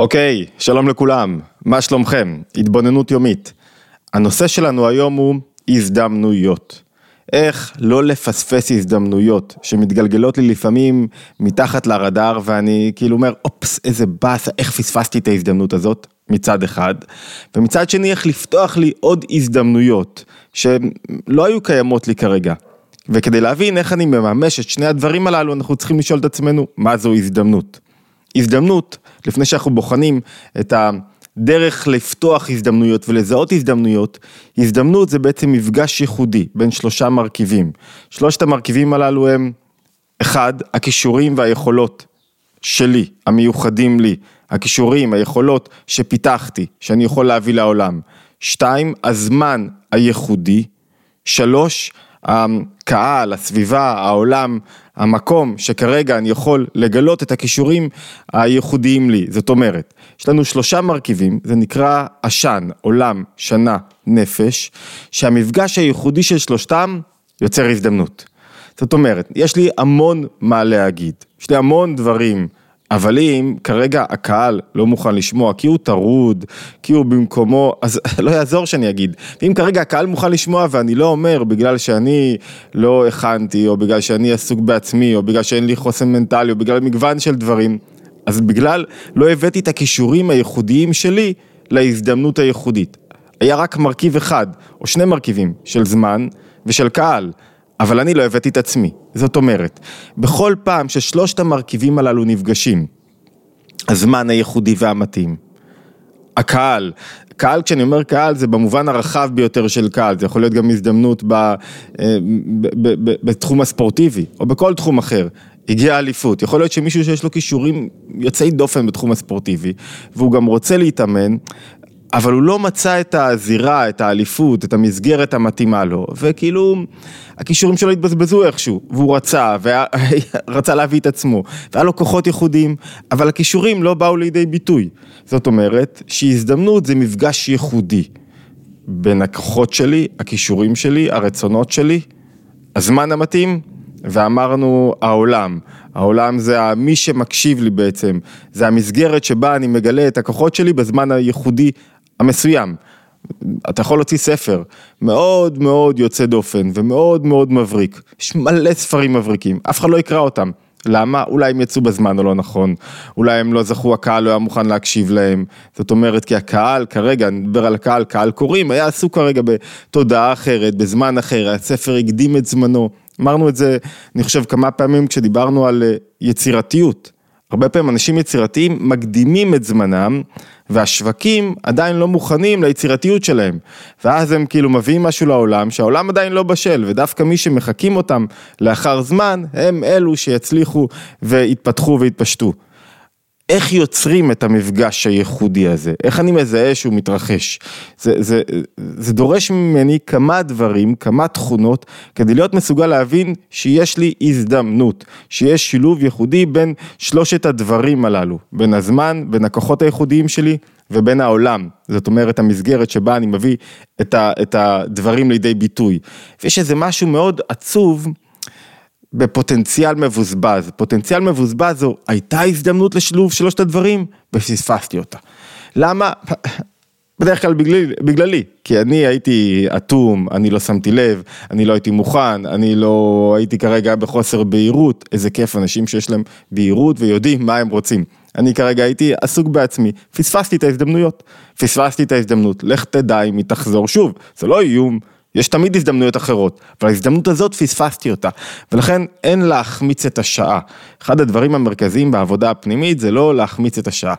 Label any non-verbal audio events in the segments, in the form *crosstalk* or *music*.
אוקיי, שלום לכולם, מה שלומכם? התבוננות יומית. הנושא שלנו היום הוא הזדמנויות. איך לא לפספס הזדמנויות שמתגלגלות לי לפעמים מתחת לרדאר ואני כאילו אומר, אופס, איזה באסה, איך פספסתי את ההזדמנות הזאת, מצד אחד, ומצד שני איך לפתוח לי עוד הזדמנויות שלא היו קיימות לי כרגע. וכדי להבין איך אני מממש את שני הדברים הללו, אנחנו צריכים לשאול את עצמנו, מה זו הזדמנות? הזדמנות, לפני שאנחנו בוחנים את הדרך לפתוח הזדמנויות ולזהות הזדמנויות, הזדמנות זה בעצם מפגש ייחודי בין שלושה מרכיבים. שלושת המרכיבים הללו הם, אחד, הכישורים והיכולות שלי, המיוחדים לי, הכישורים, היכולות שפיתחתי, שאני יכול להביא לעולם. שתיים, הזמן הייחודי. שלוש, הקהל, הסביבה, העולם, המקום שכרגע אני יכול לגלות את הכישורים הייחודיים לי. זאת אומרת, יש לנו שלושה מרכיבים, זה נקרא עשן, עולם, שנה, נפש, שהמפגש הייחודי של שלושתם יוצר הזדמנות. זאת אומרת, יש לי המון מה להגיד, יש לי המון דברים אבל אם כרגע הקהל לא מוכן לשמוע, כי הוא טרוד, כי הוא במקומו, אז *laughs* לא יעזור שאני אגיד. ואם כרגע הקהל מוכן לשמוע ואני לא אומר בגלל שאני לא הכנתי, או בגלל שאני עסוק בעצמי, או בגלל שאין לי חוסן מנטלי, או בגלל מגוון של דברים, אז בגלל לא הבאתי את הכישורים הייחודיים שלי להזדמנות הייחודית. היה רק מרכיב אחד, או שני מרכיבים, של זמן ושל קהל. אבל אני לא הבאתי את עצמי. זאת אומרת, בכל פעם ששלושת המרכיבים הללו נפגשים, הזמן הייחודי והמתאים, הקהל, קהל, כשאני אומר קהל, זה במובן הרחב ביותר של קהל, זה יכול להיות גם הזדמנות ב, אה, ב, ב, ב, בתחום הספורטיבי, או בכל תחום אחר. הגיעה אליפות, יכול להיות שמישהו שיש לו כישורים יוצאי דופן בתחום הספורטיבי, והוא גם רוצה להתאמן, אבל הוא לא מצא את הזירה, את האליפות, את המסגרת המתאימה לו, וכאילו, הכישורים שלו התבזבזו איכשהו, והוא רצה, ורצה *laughs* להביא את עצמו, והיה לו כוחות ייחודיים, אבל הכישורים לא באו לידי ביטוי. זאת אומרת, שהזדמנות זה מפגש ייחודי בין הכוחות שלי, הכישורים שלי, הרצונות שלי, הזמן המתאים, ואמרנו העולם. העולם זה מי שמקשיב לי בעצם, זה המסגרת שבה אני מגלה את הכוחות שלי בזמן הייחודי המסוים. אתה יכול להוציא ספר מאוד מאוד יוצא דופן ומאוד מאוד מבריק, יש מלא ספרים מבריקים, אף אחד לא יקרא אותם. למה? אולי הם יצאו בזמן או לא נכון, אולי הם לא זכו, הקהל לא היה מוכן להקשיב להם, זאת אומרת כי הקהל כרגע, אני מדבר על הקהל, קהל קוראים, היה עסוק כרגע בתודעה אחרת, בזמן אחר, הספר הקדים את זמנו, אמרנו את זה, אני חושב כמה פעמים כשדיברנו על אה, יצירתיות, הרבה פעמים אנשים יצירתיים מקדימים את זמנם והשווקים עדיין לא מוכנים ליצירתיות שלהם ואז הם כאילו מביאים משהו לעולם שהעולם עדיין לא בשל ודווקא מי שמחקים אותם לאחר זמן הם אלו שיצליחו ויתפתחו ויתפשטו. איך יוצרים את המפגש הייחודי הזה? איך אני מזהה שהוא מתרחש? זה, זה, זה דורש ממני כמה דברים, כמה תכונות, כדי להיות מסוגל להבין שיש לי הזדמנות, שיש שילוב ייחודי בין שלושת הדברים הללו, בין הזמן, בין הכוחות הייחודיים שלי ובין העולם, זאת אומרת המסגרת שבה אני מביא את, ה, את הדברים לידי ביטוי. ויש איזה משהו מאוד עצוב בפוטנציאל מבוזבז. פוטנציאל מבוזבז זו הייתה הזדמנות לשילוב שלושת הדברים ופספסתי אותה. למה? *laughs* בדרך כלל בגלל, בגללי, כי אני הייתי אטום, אני לא שמתי לב, אני לא הייתי מוכן, אני לא הייתי כרגע בחוסר בהירות, איזה כיף אנשים שיש להם בהירות ויודעים מה הם רוצים. אני כרגע הייתי עסוק בעצמי, פספסתי את ההזדמנויות, פספסתי את ההזדמנות, לך תדע אם היא תחזור שוב, זה לא איום, יש תמיד הזדמנויות אחרות, אבל ההזדמנות הזאת פספסתי אותה, ולכן אין להחמיץ את השעה. אחד הדברים המרכזיים בעבודה הפנימית זה לא להחמיץ את השעה,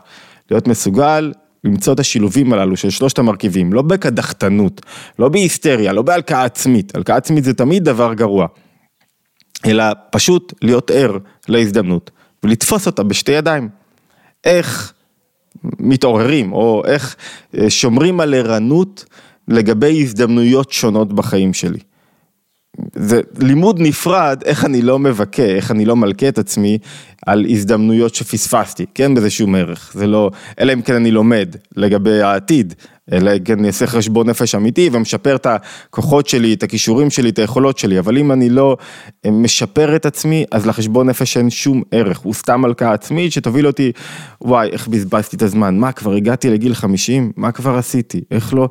להיות מסוגל למצוא את השילובים הללו של שלושת המרכיבים, לא בקדחתנות, לא בהיסטריה, לא בהלקאה עצמית, הלקאה עצמית זה תמיד דבר גרוע, אלא פשוט להיות ער להזדמנות ולתפוס אותה בשתי ידיים. איך מתעוררים, או איך אה, שומרים על ערנות לגבי הזדמנויות שונות בחיים שלי. זה לימוד נפרד, איך אני לא מבכה, איך אני לא מלכה את עצמי על הזדמנויות שפספסתי, כי אין בזה שום ערך, זה לא, אלא אם כן אני לומד לגבי העתיד, אלא כן אני אעשה חשבון נפש אמיתי ומשפר את הכוחות שלי, את הכישורים שלי, את היכולות שלי, אבל אם אני לא אה, משפר את עצמי, אז לחשבון נפש אין שום ערך, הוא סתם הלקאה עצמית שתוביל אותי, וואי, איך בזבזתי את הזמן, מה כבר הגעתי לגיל 50, מה כבר עשיתי, איך לא,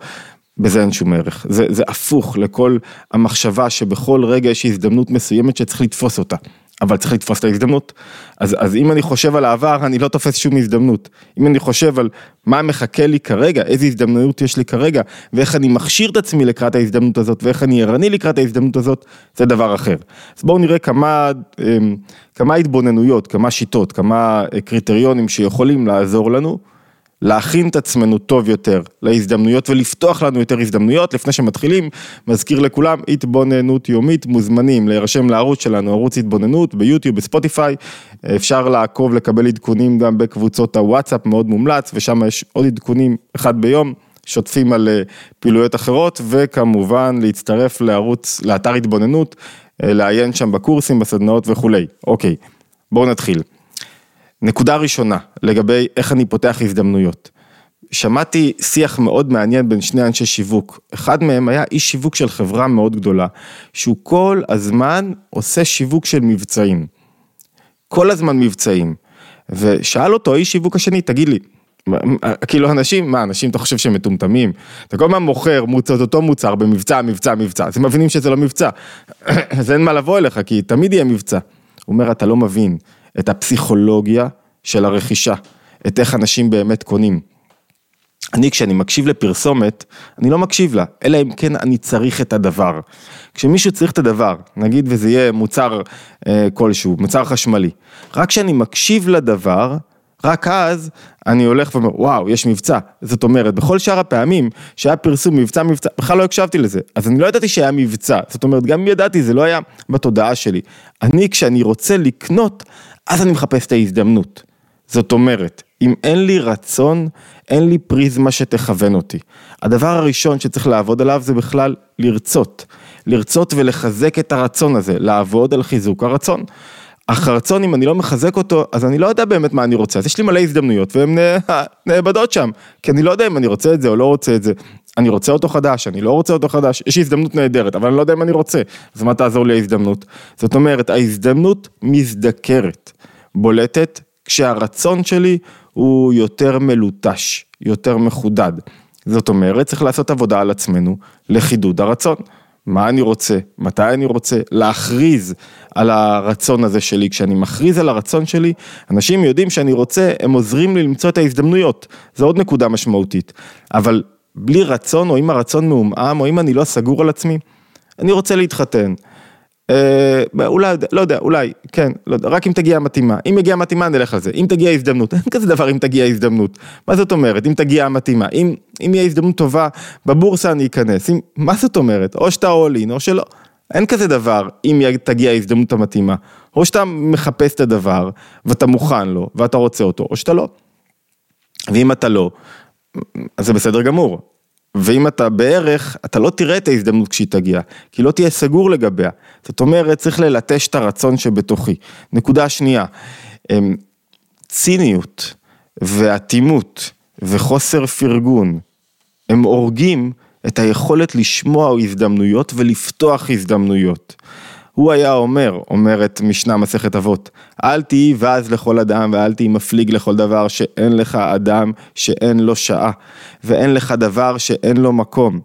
בזה אין שום ערך, זה, זה הפוך לכל המחשבה שבכל רגע יש הזדמנות מסוימת שצריך לתפוס אותה. אבל צריך לתפוס את ההזדמנות. אז, אז אם אני חושב על העבר, אני לא תופס שום הזדמנות. אם אני חושב על מה מחכה לי כרגע, איזה הזדמנות יש לי כרגע, ואיך אני מכשיר את עצמי לקראת ההזדמנות הזאת, ואיך אני ערני לקראת ההזדמנות הזאת, זה דבר אחר. אז בואו נראה כמה, אמ, כמה התבוננויות, כמה שיטות, כמה אה, קריטריונים שיכולים לעזור לנו. להכין את עצמנו טוב יותר להזדמנויות ולפתוח לנו יותר הזדמנויות. לפני שמתחילים, מזכיר לכולם, התבוננות יומית, מוזמנים להירשם לערוץ שלנו, ערוץ התבוננות ביוטיוב, בספוטיפיי. אפשר לעקוב, לקבל עדכונים גם בקבוצות הוואטסאפ, מאוד מומלץ, ושם יש עוד עדכונים אחד ביום. שוטפים על אה, פעילויות אחרות וכמובן להצטרף לערוץ, לאתר התבוננות, אה, לעיין שם בקורסים, בסדנאות וכולי. אוקיי, בואו נתחיל. נקודה ראשונה, לגבי איך אני פותח הזדמנויות. שמעתי שיח מאוד מעניין בין שני אנשי שיווק. אחד מהם היה איש שיווק של חברה מאוד גדולה, שהוא כל הזמן עושה שיווק של מבצעים. כל הזמן מבצעים. ושאל אותו איש שיווק השני, תגיד לי, כאילו אנשים, מה אנשים אתה חושב שהם מטומטמים? אתה כל הזמן מוכר מוצר, אותו מוצר במבצע, מבצע, מבצע, אז הם מבינים שזה לא מבצע. *coughs* אז אין מה לבוא אליך, כי תמיד יהיה מבצע. הוא אומר, אתה לא מבין. את הפסיכולוגיה של הרכישה, את איך אנשים באמת קונים. אני כשאני מקשיב לפרסומת, אני לא מקשיב לה, אלא אם כן אני צריך את הדבר. כשמישהו צריך את הדבר, נגיד וזה יהיה מוצר אה, כלשהו, מוצר חשמלי, רק כשאני מקשיב לדבר, רק אז אני הולך ואומר, וואו, יש מבצע. זאת אומרת, בכל שאר הפעמים שהיה פרסום מבצע, מבצע, בכלל לא הקשבתי לזה. אז אני לא ידעתי שהיה מבצע. זאת אומרת, גם אם ידעתי, זה לא היה בתודעה שלי. אני, כשאני רוצה לקנות, אז אני מחפש את ההזדמנות. זאת אומרת, אם אין לי רצון, אין לי פריזמה שתכוון אותי. הדבר הראשון שצריך לעבוד עליו זה בכלל לרצות. לרצות ולחזק את הרצון הזה, לעבוד על חיזוק הרצון. אך הרצון, אם אני לא מחזק אותו, אז אני לא יודע באמת מה אני רוצה. אז יש לי מלא הזדמנויות והן נאבדות שם. כי אני לא יודע אם אני רוצה את זה או לא רוצה את זה. אני רוצה אותו חדש, אני לא רוצה אותו חדש, יש הזדמנות נהדרת, אבל אני לא יודע אם אני רוצה. אז מה תעזור לי ההזדמנות? זאת אומרת, ההזדמנות מזדקרת, בולטת, כשהרצון שלי הוא יותר מלוטש, יותר מחודד. זאת אומרת, צריך לעשות עבודה על עצמנו לחידוד הרצון. מה אני רוצה, מתי אני רוצה, להכריז על הרצון הזה שלי. כשאני מכריז על הרצון שלי, אנשים יודעים שאני רוצה, הם עוזרים לי למצוא את ההזדמנויות. זו עוד נקודה משמעותית. אבל בלי רצון, או אם הרצון מעומעם, או אם אני לא סגור על עצמי, אני רוצה להתחתן. אה, אולי, לא יודע, אולי, כן, לא יודע, רק אם תגיע המתאימה. אם יגיע המתאימה נלך על זה. אם תגיע הזדמנות, אין כזה דבר אם תגיע הזדמנות. מה זאת אומרת? אם תגיע המתאימה. אם, אם יהיה הזדמנות טובה, בבורסה אני אכנס. אם, מה זאת אומרת? או שאתה אולין או שלא. אין כזה דבר אם תגיע ההזדמנות המתאימה. או שאתה מחפש את הדבר, ואתה מוכן לו, ואתה רוצה אותו, או שאתה לא. ואם אתה לא, אז זה בסדר גמור. ואם אתה בערך, אתה לא תראה את ההזדמנות כשהיא תגיע, כי לא תהיה סגור לגביה. זאת אומרת, צריך ללטש את הרצון שבתוכי. נקודה שנייה, אמ, ציניות ואטימות וחוסר פרגון, הם הורגים את היכולת לשמוע הזדמנויות ולפתוח הזדמנויות. הוא היה אומר, אומרת משנה מסכת אבות, אל תהי ואז לכל אדם ואל תהי מפליג לכל דבר שאין לך אדם שאין לו שעה ואין לך דבר שאין לו מקום.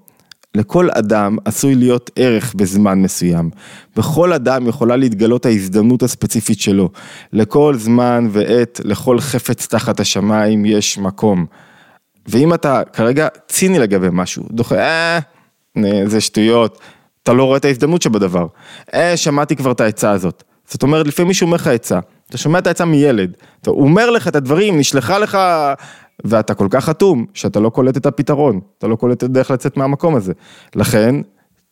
לכל אדם עשוי להיות ערך בזמן מסוים. בכל אדם יכולה להתגלות ההזדמנות הספציפית שלו. לכל זמן ועת, לכל חפץ תחת השמיים יש מקום. ואם אתה כרגע ציני לגבי משהו, דוחה, אה, זה שטויות, אתה לא רואה את ההזדמנות שבדבר. אה, שמעתי כבר את העצה הזאת. זאת אומרת, לפעמים מישהו אומר לך עצה, אתה שומע את העצה מילד, הוא אומר לך את הדברים, נשלחה לך, ואתה כל כך אטום, שאתה לא קולט את הפתרון, אתה לא קולט את הדרך לצאת מהמקום הזה. לכן,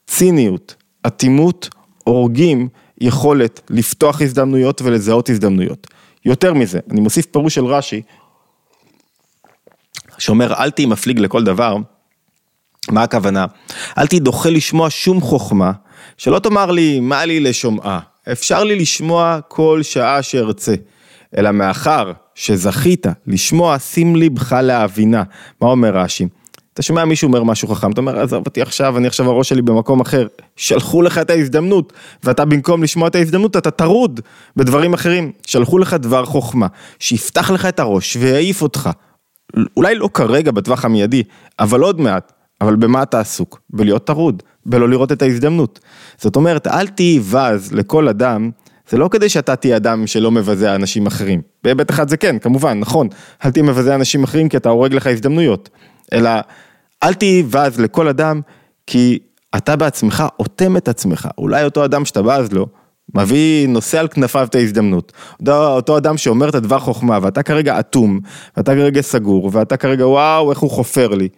ציניות, אטימות, הורגים יכולת לפתוח הזדמנויות ולזהות הזדמנויות. יותר מזה, אני מוסיף פירוש של רש"י, שאומר אל תהי מפליג לכל דבר, מה הכוונה? אל תהי דוחה לשמוע שום חוכמה, שלא תאמר לי מה לי לשומעה, אפשר לי לשמוע כל שעה שארצה, אלא מאחר שזכית לשמוע שים ליבך להבינה, מה אומר רש"י? אתה שומע מישהו אומר משהו חכם, אתה אומר, עזוב אותי עכשיו, אני עכשיו הראש שלי במקום אחר. שלחו לך את ההזדמנות, ואתה במקום לשמוע את ההזדמנות, אתה טרוד בדברים אחרים. שלחו לך דבר חוכמה, שיפתח לך את הראש ויעיף אותך. אולי לא כרגע בטווח המיידי, אבל עוד מעט. אבל במה אתה עסוק? בלהיות טרוד, בלא לראות את ההזדמנות. זאת אומרת, אל תהי בז לכל אדם, זה לא כדי שאתה תהיה אדם שלא מבזה אנשים אחרים. בהיבט אחד זה כן, כמובן, נכון, אל תהיה מבזה אנשים אחרים כי אתה הורג לך הזדמנויות. אלא, אל תהי בז לכל אדם, כי אתה בעצמך אוטם את עצמך. אולי אותו אדם שאתה בז לו, מביא, נושא על כנפיו את ההזדמנות. אותו, אותו אדם שאומר את הדבר חוכמה, ואתה כרגע אטום, ואתה כרגע סגור, ואתה כרגע וואו, איך הוא חופר לי.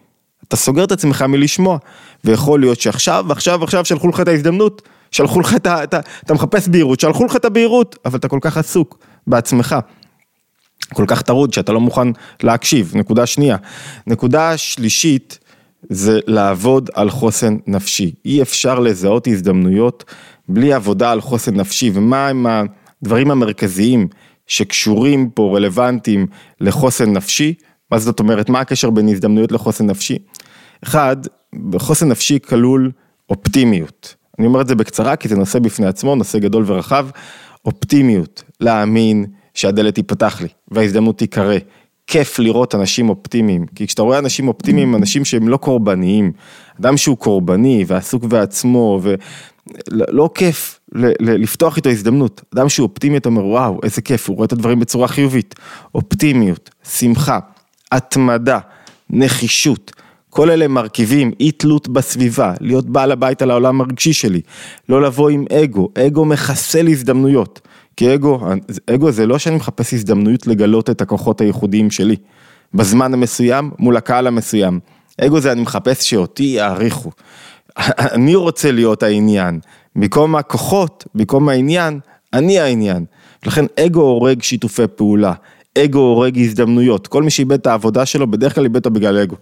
אתה סוגר את עצמך מלשמוע, ויכול להיות שעכשיו, עכשיו, עכשיו שלחו לך את ההזדמנות, שלחו לך את ה... אתה, אתה מחפש בהירות, שלחו לך את הבהירות, אבל אתה כל כך עסוק בעצמך. כל כך טרוד שאתה לא מוכן להקשיב, נקודה שנייה. נקודה שלישית זה לעבוד על חוסן נפשי. אי אפשר לזהות הזדמנויות בלי עבודה על חוסן נפשי, ומה הם הדברים המרכזיים שקשורים פה, רלוונטיים לחוסן נפשי? מה זאת אומרת, מה הקשר בין הזדמנויות לחוסן נפשי? אחד, בחוסן נפשי כלול אופטימיות. אני אומר את זה בקצרה כי זה נושא בפני עצמו, נושא גדול ורחב. אופטימיות, להאמין שהדלת תיפתח לי וההזדמנות תיקרא. כיף לראות אנשים אופטימיים, כי כשאתה רואה אנשים אופטימיים, אנשים שהם לא קורבניים, אדם שהוא קורבני ועסוק בעצמו ולא כיף לפתוח איתו הזדמנות, אדם שהוא אופטימי אתה אומר וואו איזה כיף, הוא רואה את הדברים בצורה חיובית, אופטימיות, שמחה, התמדה, נחישות, כל אלה מרכיבים, אי תלות בסביבה, להיות בעל הבית על העולם הרגשי שלי, לא לבוא עם אגו, אגו מחסל הזדמנויות, כי אגו, אגו זה לא שאני מחפש הזדמנויות לגלות את הכוחות הייחודיים שלי, בזמן המסוים מול הקהל המסוים, אגו זה אני מחפש שאותי יעריכו, *laughs* אני רוצה להיות העניין, במקום הכוחות, במקום העניין, אני העניין, לכן אגו הורג שיתופי פעולה, אגו הורג הזדמנויות, כל מי שאיבד את העבודה שלו בדרך כלל איבד אותה בגלל אגו.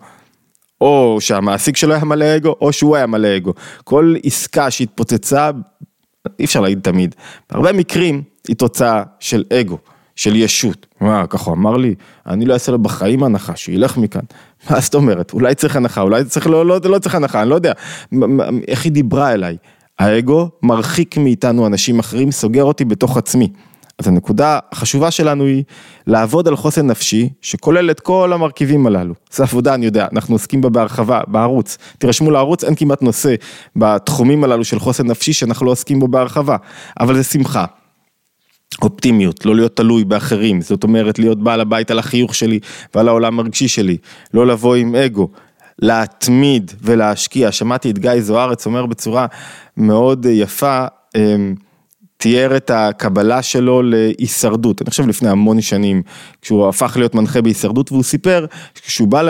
או שהמעסיק שלו היה מלא אגו, או שהוא היה מלא אגו. כל עסקה שהתפוצצה, אי אפשר להגיד תמיד, בהרבה מקרים היא תוצאה של אגו, של ישות. מה, ככה הוא אמר לי, אני לא אעשה לו בחיים הנחה, שילך מכאן. מה זאת אומרת, אולי צריך הנחה, אולי צריך, לא, לא, לא צריך הנחה, אני לא יודע. איך היא דיברה אליי. האגו מרחיק מאיתנו אנשים אחרים, סוגר אותי בתוך עצמי. אז הנקודה החשובה שלנו היא לעבוד על חוסן נפשי שכולל את כל המרכיבים הללו. זו עבודה, אני יודע, אנחנו עוסקים בה בהרחבה, בערוץ. תירשמו לערוץ, אין כמעט נושא בתחומים הללו של חוסן נפשי שאנחנו לא עוסקים בו בהרחבה, אבל זה שמחה. אופטימיות, לא להיות תלוי באחרים, זאת אומרת להיות בעל הבית על החיוך שלי ועל העולם הרגשי שלי, לא לבוא עם אגו, להתמיד ולהשקיע, שמעתי את גיא זוארץ אומר בצורה מאוד יפה, אמ, תיאר את הקבלה שלו להישרדות, אני חושב לפני המון שנים, כשהוא הפך להיות מנחה בהישרדות והוא סיפר, כשהוא בא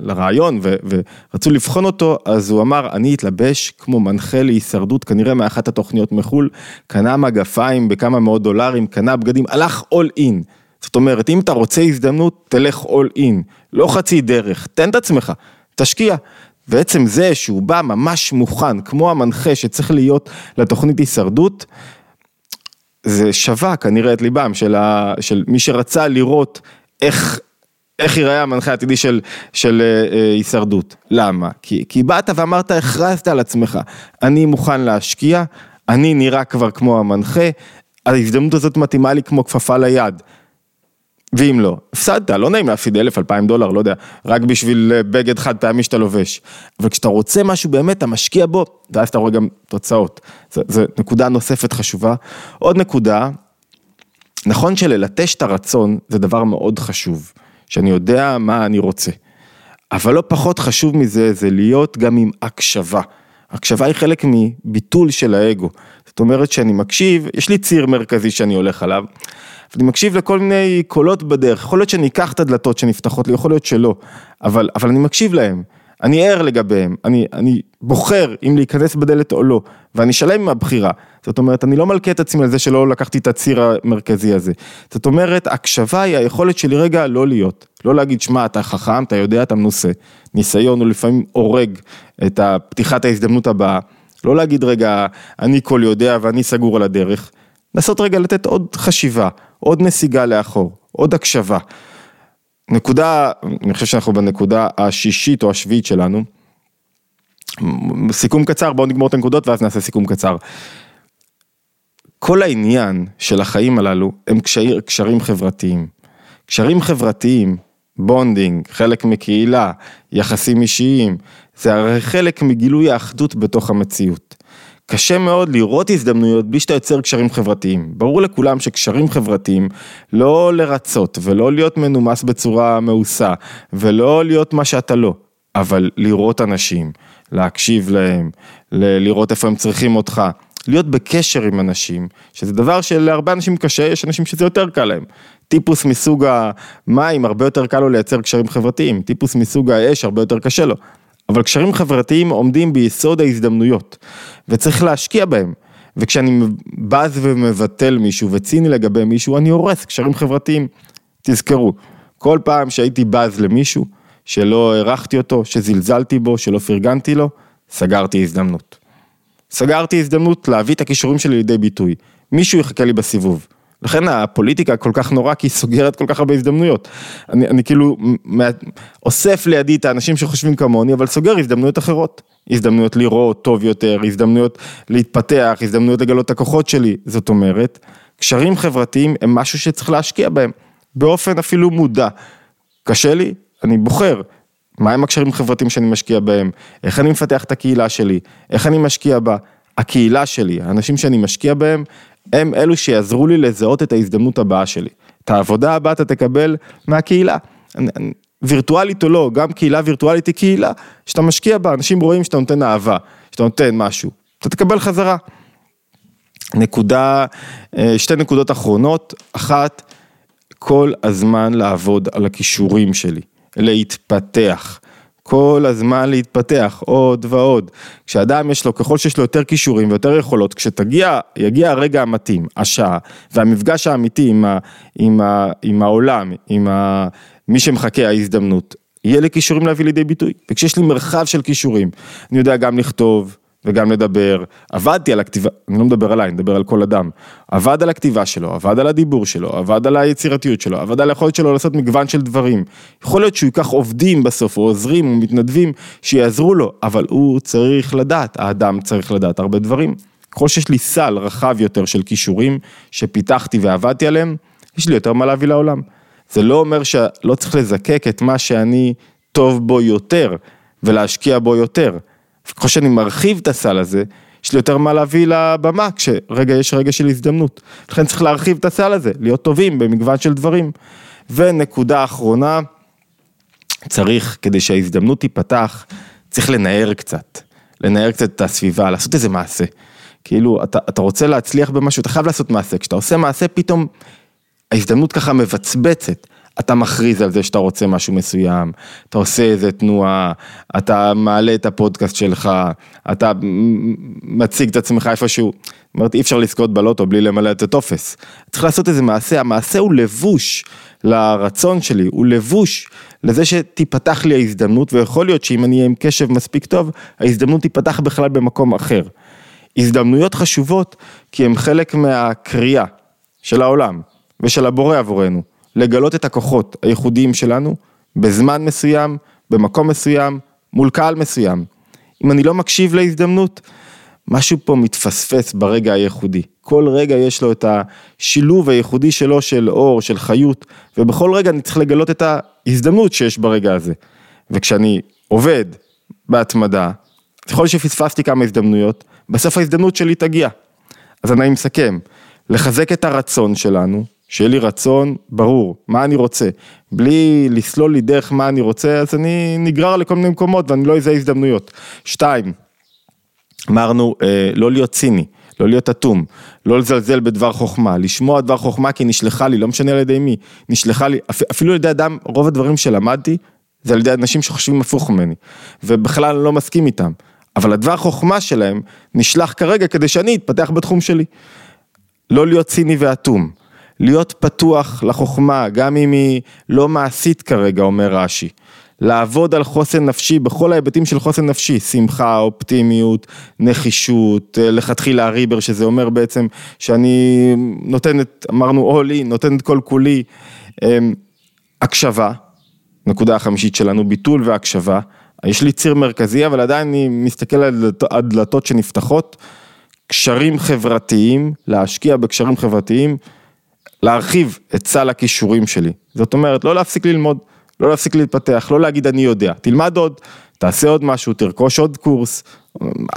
לרעיון ורצו לבחון אותו, אז הוא אמר, אני אתלבש כמו מנחה להישרדות, כנראה מאחת התוכניות מחו"ל, קנה מגפיים בכמה מאות דולרים, קנה בגדים, הלך all in. זאת אומרת, אם אתה רוצה הזדמנות, תלך all in, לא חצי דרך, תן את עצמך, תשקיע. ועצם זה שהוא בא ממש מוכן, כמו המנחה שצריך להיות לתוכנית הישרדות, זה שווה כנראה את ליבם של, ה, של מי שרצה לראות איך, איך ייראה המנחה העתידי של, של אה, אה, הישרדות. למה? כי, כי באת ואמרת, הכרזת על עצמך, אני מוכן להשקיע, אני נראה כבר כמו המנחה, ההזדמנות הזאת מתאימה לי כמו כפפה ליד. ואם לא, הפסדת, לא נעים להפסיד אלף, אלפיים דולר, לא יודע, רק בשביל אה, בגד חד פעמי שאתה לובש. אבל כשאתה רוצה משהו באמת, אתה משקיע בו, ואז אתה רואה גם תוצאות. זו נקודה נוספת חשובה. עוד נקודה, נכון שללטש את הרצון זה דבר מאוד חשוב, שאני יודע מה אני רוצה. אבל לא פחות חשוב מזה, זה להיות גם עם הקשבה. הקשבה היא חלק מביטול של האגו. זאת אומרת שאני מקשיב, יש לי ציר מרכזי שאני הולך עליו. אני מקשיב לכל מיני קולות בדרך, יכול להיות שאני אקח את הדלתות שנפתחות לי, יכול להיות שלא, אבל, אבל אני מקשיב להם, אני ער לגביהם, אני, אני בוחר אם להיכנס בדלת או לא, ואני שלם עם הבחירה. זאת אומרת, אני לא מלכה את עצמי על זה שלא לקחתי את הציר המרכזי הזה. זאת אומרת, הקשבה היא היכולת שלי רגע לא להיות, לא להגיד, שמע, אתה חכם, אתה יודע, אתה מנוסה. ניסיון הוא לפעמים הורג את פתיחת ההזדמנות הבאה. לא להגיד, רגע, אני כל יודע ואני סגור על הדרך. לנסות רגע לתת עוד חשיבה, עוד נסיגה לאחור, עוד הקשבה. נקודה, אני חושב שאנחנו בנקודה השישית או השביעית שלנו. סיכום קצר, בואו נגמור את הנקודות ואז נעשה סיכום קצר. כל העניין של החיים הללו הם קשרים, קשרים חברתיים. קשרים חברתיים, bonding, חלק מקהילה, יחסים אישיים, זה הרי חלק מגילוי האחדות בתוך המציאות. קשה מאוד לראות הזדמנויות בלי שאתה יוצר קשרים חברתיים. ברור לכולם שקשרים חברתיים, לא לרצות ולא להיות מנומס בצורה מאוסה ולא להיות מה שאתה לא, אבל לראות אנשים, להקשיב להם, לראות איפה הם צריכים אותך, להיות בקשר עם אנשים, שזה דבר שלהרבה אנשים קשה, יש אנשים שזה יותר קל להם. טיפוס מסוג המים, הרבה יותר קל לו לייצר קשרים חברתיים, טיפוס מסוג האש, הרבה יותר קשה לו. אבל קשרים חברתיים עומדים ביסוד ההזדמנויות, וצריך להשקיע בהם. וכשאני בז ומבטל מישהו וציני לגבי מישהו, אני הורס קשרים חברתיים. תזכרו, כל פעם שהייתי בז למישהו, שלא הערכתי אותו, שזלזלתי בו, שלא פרגנתי לו, סגרתי הזדמנות. סגרתי הזדמנות להביא את הכישורים שלי לידי ביטוי. מישהו יחכה לי בסיבוב. לכן הפוליטיקה כל כך נורא, כי היא סוגרת כל כך הרבה הזדמנויות. אני, אני כאילו אוסף לידי את האנשים שחושבים כמוני, אבל סוגר הזדמנויות אחרות. הזדמנויות לראות טוב יותר, הזדמנויות להתפתח, הזדמנויות לגלות את הכוחות שלי. זאת אומרת, קשרים חברתיים הם משהו שצריך להשקיע בהם, באופן אפילו מודע. קשה לי, אני בוחר. מהם הקשרים החברתיים שאני משקיע בהם, איך אני מפתח את הקהילה שלי, איך אני משקיע בה. הקהילה שלי, האנשים שאני משקיע בהם, הם אלו שיעזרו לי לזהות את ההזדמנות הבאה שלי. את העבודה הבאה אתה תקבל מהקהילה. וירטואלית או לא, גם קהילה וירטואלית היא קהילה שאתה משקיע בה, אנשים רואים שאתה נותן אהבה, שאתה נותן משהו, אתה תקבל חזרה. נקודה, אה, שתי נקודות אחרונות, אחת, כל הזמן לעבוד על הכישורים שלי, להתפתח. כל הזמן להתפתח עוד ועוד. כשאדם יש לו, ככל שיש לו יותר כישורים ויותר יכולות, כשתגיע, יגיע הרגע המתאים, השעה, והמפגש האמיתי עם, ה, עם, ה, עם העולם, עם ה, מי שמחכה ההזדמנות, יהיה לי כישורים להביא לידי ביטוי. וכשיש לי מרחב של כישורים, אני יודע גם לכתוב, וגם לדבר, עבדתי על הכתיבה, אני לא מדבר עליי, אני מדבר על כל אדם, עבד על הכתיבה שלו, עבד על הדיבור שלו, עבד על היצירתיות שלו, עבד על היכולת שלו לעשות מגוון של דברים. יכול להיות שהוא ייקח עובדים בסוף, או עוזרים, או מתנדבים, שיעזרו לו, אבל הוא צריך לדעת, האדם צריך לדעת הרבה דברים. ככל שיש לי סל רחב יותר של כישורים, שפיתחתי ועבדתי עליהם, יש לי יותר מה להביא לעולם. זה לא אומר שלא צריך לזקק את מה שאני טוב בו יותר, ולהשקיע בו יותר. ככל שאני מרחיב את הסל הזה, יש לי יותר מה להביא לבמה, כשרגע יש רגע של הזדמנות. לכן צריך להרחיב את הסל הזה, להיות טובים במגוון של דברים. ונקודה אחרונה, צריך, כדי שההזדמנות תיפתח, צריך לנער קצת. לנער קצת את הסביבה, לעשות איזה מעשה. כאילו, אתה, אתה רוצה להצליח במשהו, אתה חייב לעשות מעשה. כשאתה עושה מעשה, פתאום ההזדמנות ככה מבצבצת. אתה מכריז על זה שאתה רוצה משהו מסוים, אתה עושה איזה תנועה, אתה מעלה את הפודקאסט שלך, אתה מציג את עצמך איפשהו, אומרת אי אפשר לזכות בלוטו בלי למלא את הטופס, צריך לעשות איזה מעשה, המעשה הוא לבוש לרצון שלי, הוא לבוש לזה שתיפתח לי ההזדמנות, ויכול להיות שאם אני אהיה עם קשב מספיק טוב, ההזדמנות תיפתח בכלל במקום אחר. הזדמנויות חשובות כי הן חלק מהקריאה של העולם ושל הבורא עבורנו. לגלות את הכוחות הייחודיים שלנו בזמן מסוים, במקום מסוים, מול קהל מסוים. אם אני לא מקשיב להזדמנות, משהו פה מתפספס ברגע הייחודי. כל רגע יש לו את השילוב הייחודי שלו של אור, של חיות, ובכל רגע אני צריך לגלות את ההזדמנות שיש ברגע הזה. וכשאני עובד בהתמדה, להיות שפספסתי כמה הזדמנויות, בסוף ההזדמנות שלי תגיע. אז אני מסכם, לחזק את הרצון שלנו, שיהיה לי רצון ברור, מה אני רוצה, בלי לסלול לי דרך מה אני רוצה, אז אני נגרר לכל מיני מקומות ואני לא אזהה הזדמנויות. שתיים, אמרנו, אה, לא להיות ציני, לא להיות אטום, לא לזלזל בדבר חוכמה, לשמוע דבר חוכמה כי נשלחה לי, לא משנה על ידי מי, נשלחה לי, אפילו על ידי אדם, רוב הדברים שלמדתי, זה על ידי אנשים שחושבים הפוך ממני, ובכלל אני לא מסכים איתם, אבל הדבר חוכמה שלהם נשלח כרגע כדי שאני אתפתח בתחום שלי. לא להיות ציני ואטום. להיות פתוח לחוכמה, גם אם היא לא מעשית כרגע, אומר רש"י. לעבוד על חוסן נפשי בכל ההיבטים של חוסן נפשי, שמחה, אופטימיות, נחישות, לכתחילה ריבר, שזה אומר בעצם שאני נותן את, אמרנו in, נותן את כל כולי, אמ, הקשבה, נקודה החמישית שלנו, ביטול והקשבה. יש לי ציר מרכזי, אבל עדיין אני מסתכל על הדלתות שנפתחות. קשרים חברתיים, להשקיע בקשרים חברתיים, להרחיב את סל הכישורים שלי. זאת אומרת, לא להפסיק ללמוד, לא להפסיק להתפתח, לא להגיד אני יודע, תלמד עוד, תעשה עוד משהו, תרכוש עוד קורס,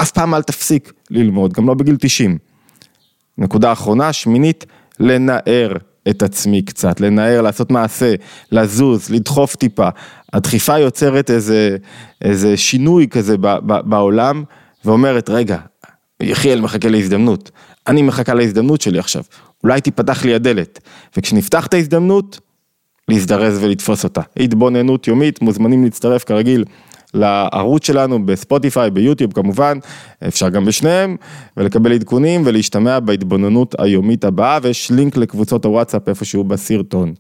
אף פעם אל תפסיק ללמוד, גם לא בגיל 90. נקודה אחרונה, שמינית, לנער את עצמי קצת, לנער, לעשות מעשה, לזוז, לדחוף טיפה. הדחיפה יוצרת איזה, איזה שינוי כזה ב, ב, בעולם, ואומרת, רגע, יחיאל מחכה להזדמנות, אני מחכה להזדמנות שלי עכשיו, אולי תיפתח לי הדלת, וכשנפתח את ההזדמנות, להזדרז ולתפוס אותה. התבוננות יומית, מוזמנים להצטרף כרגיל לערוץ שלנו בספוטיפיי, ביוטיוב כמובן, אפשר גם בשניהם, ולקבל עדכונים ולהשתמע בהתבוננות היומית הבאה, ויש לינק לקבוצות הוואטסאפ איפשהו בסרטון.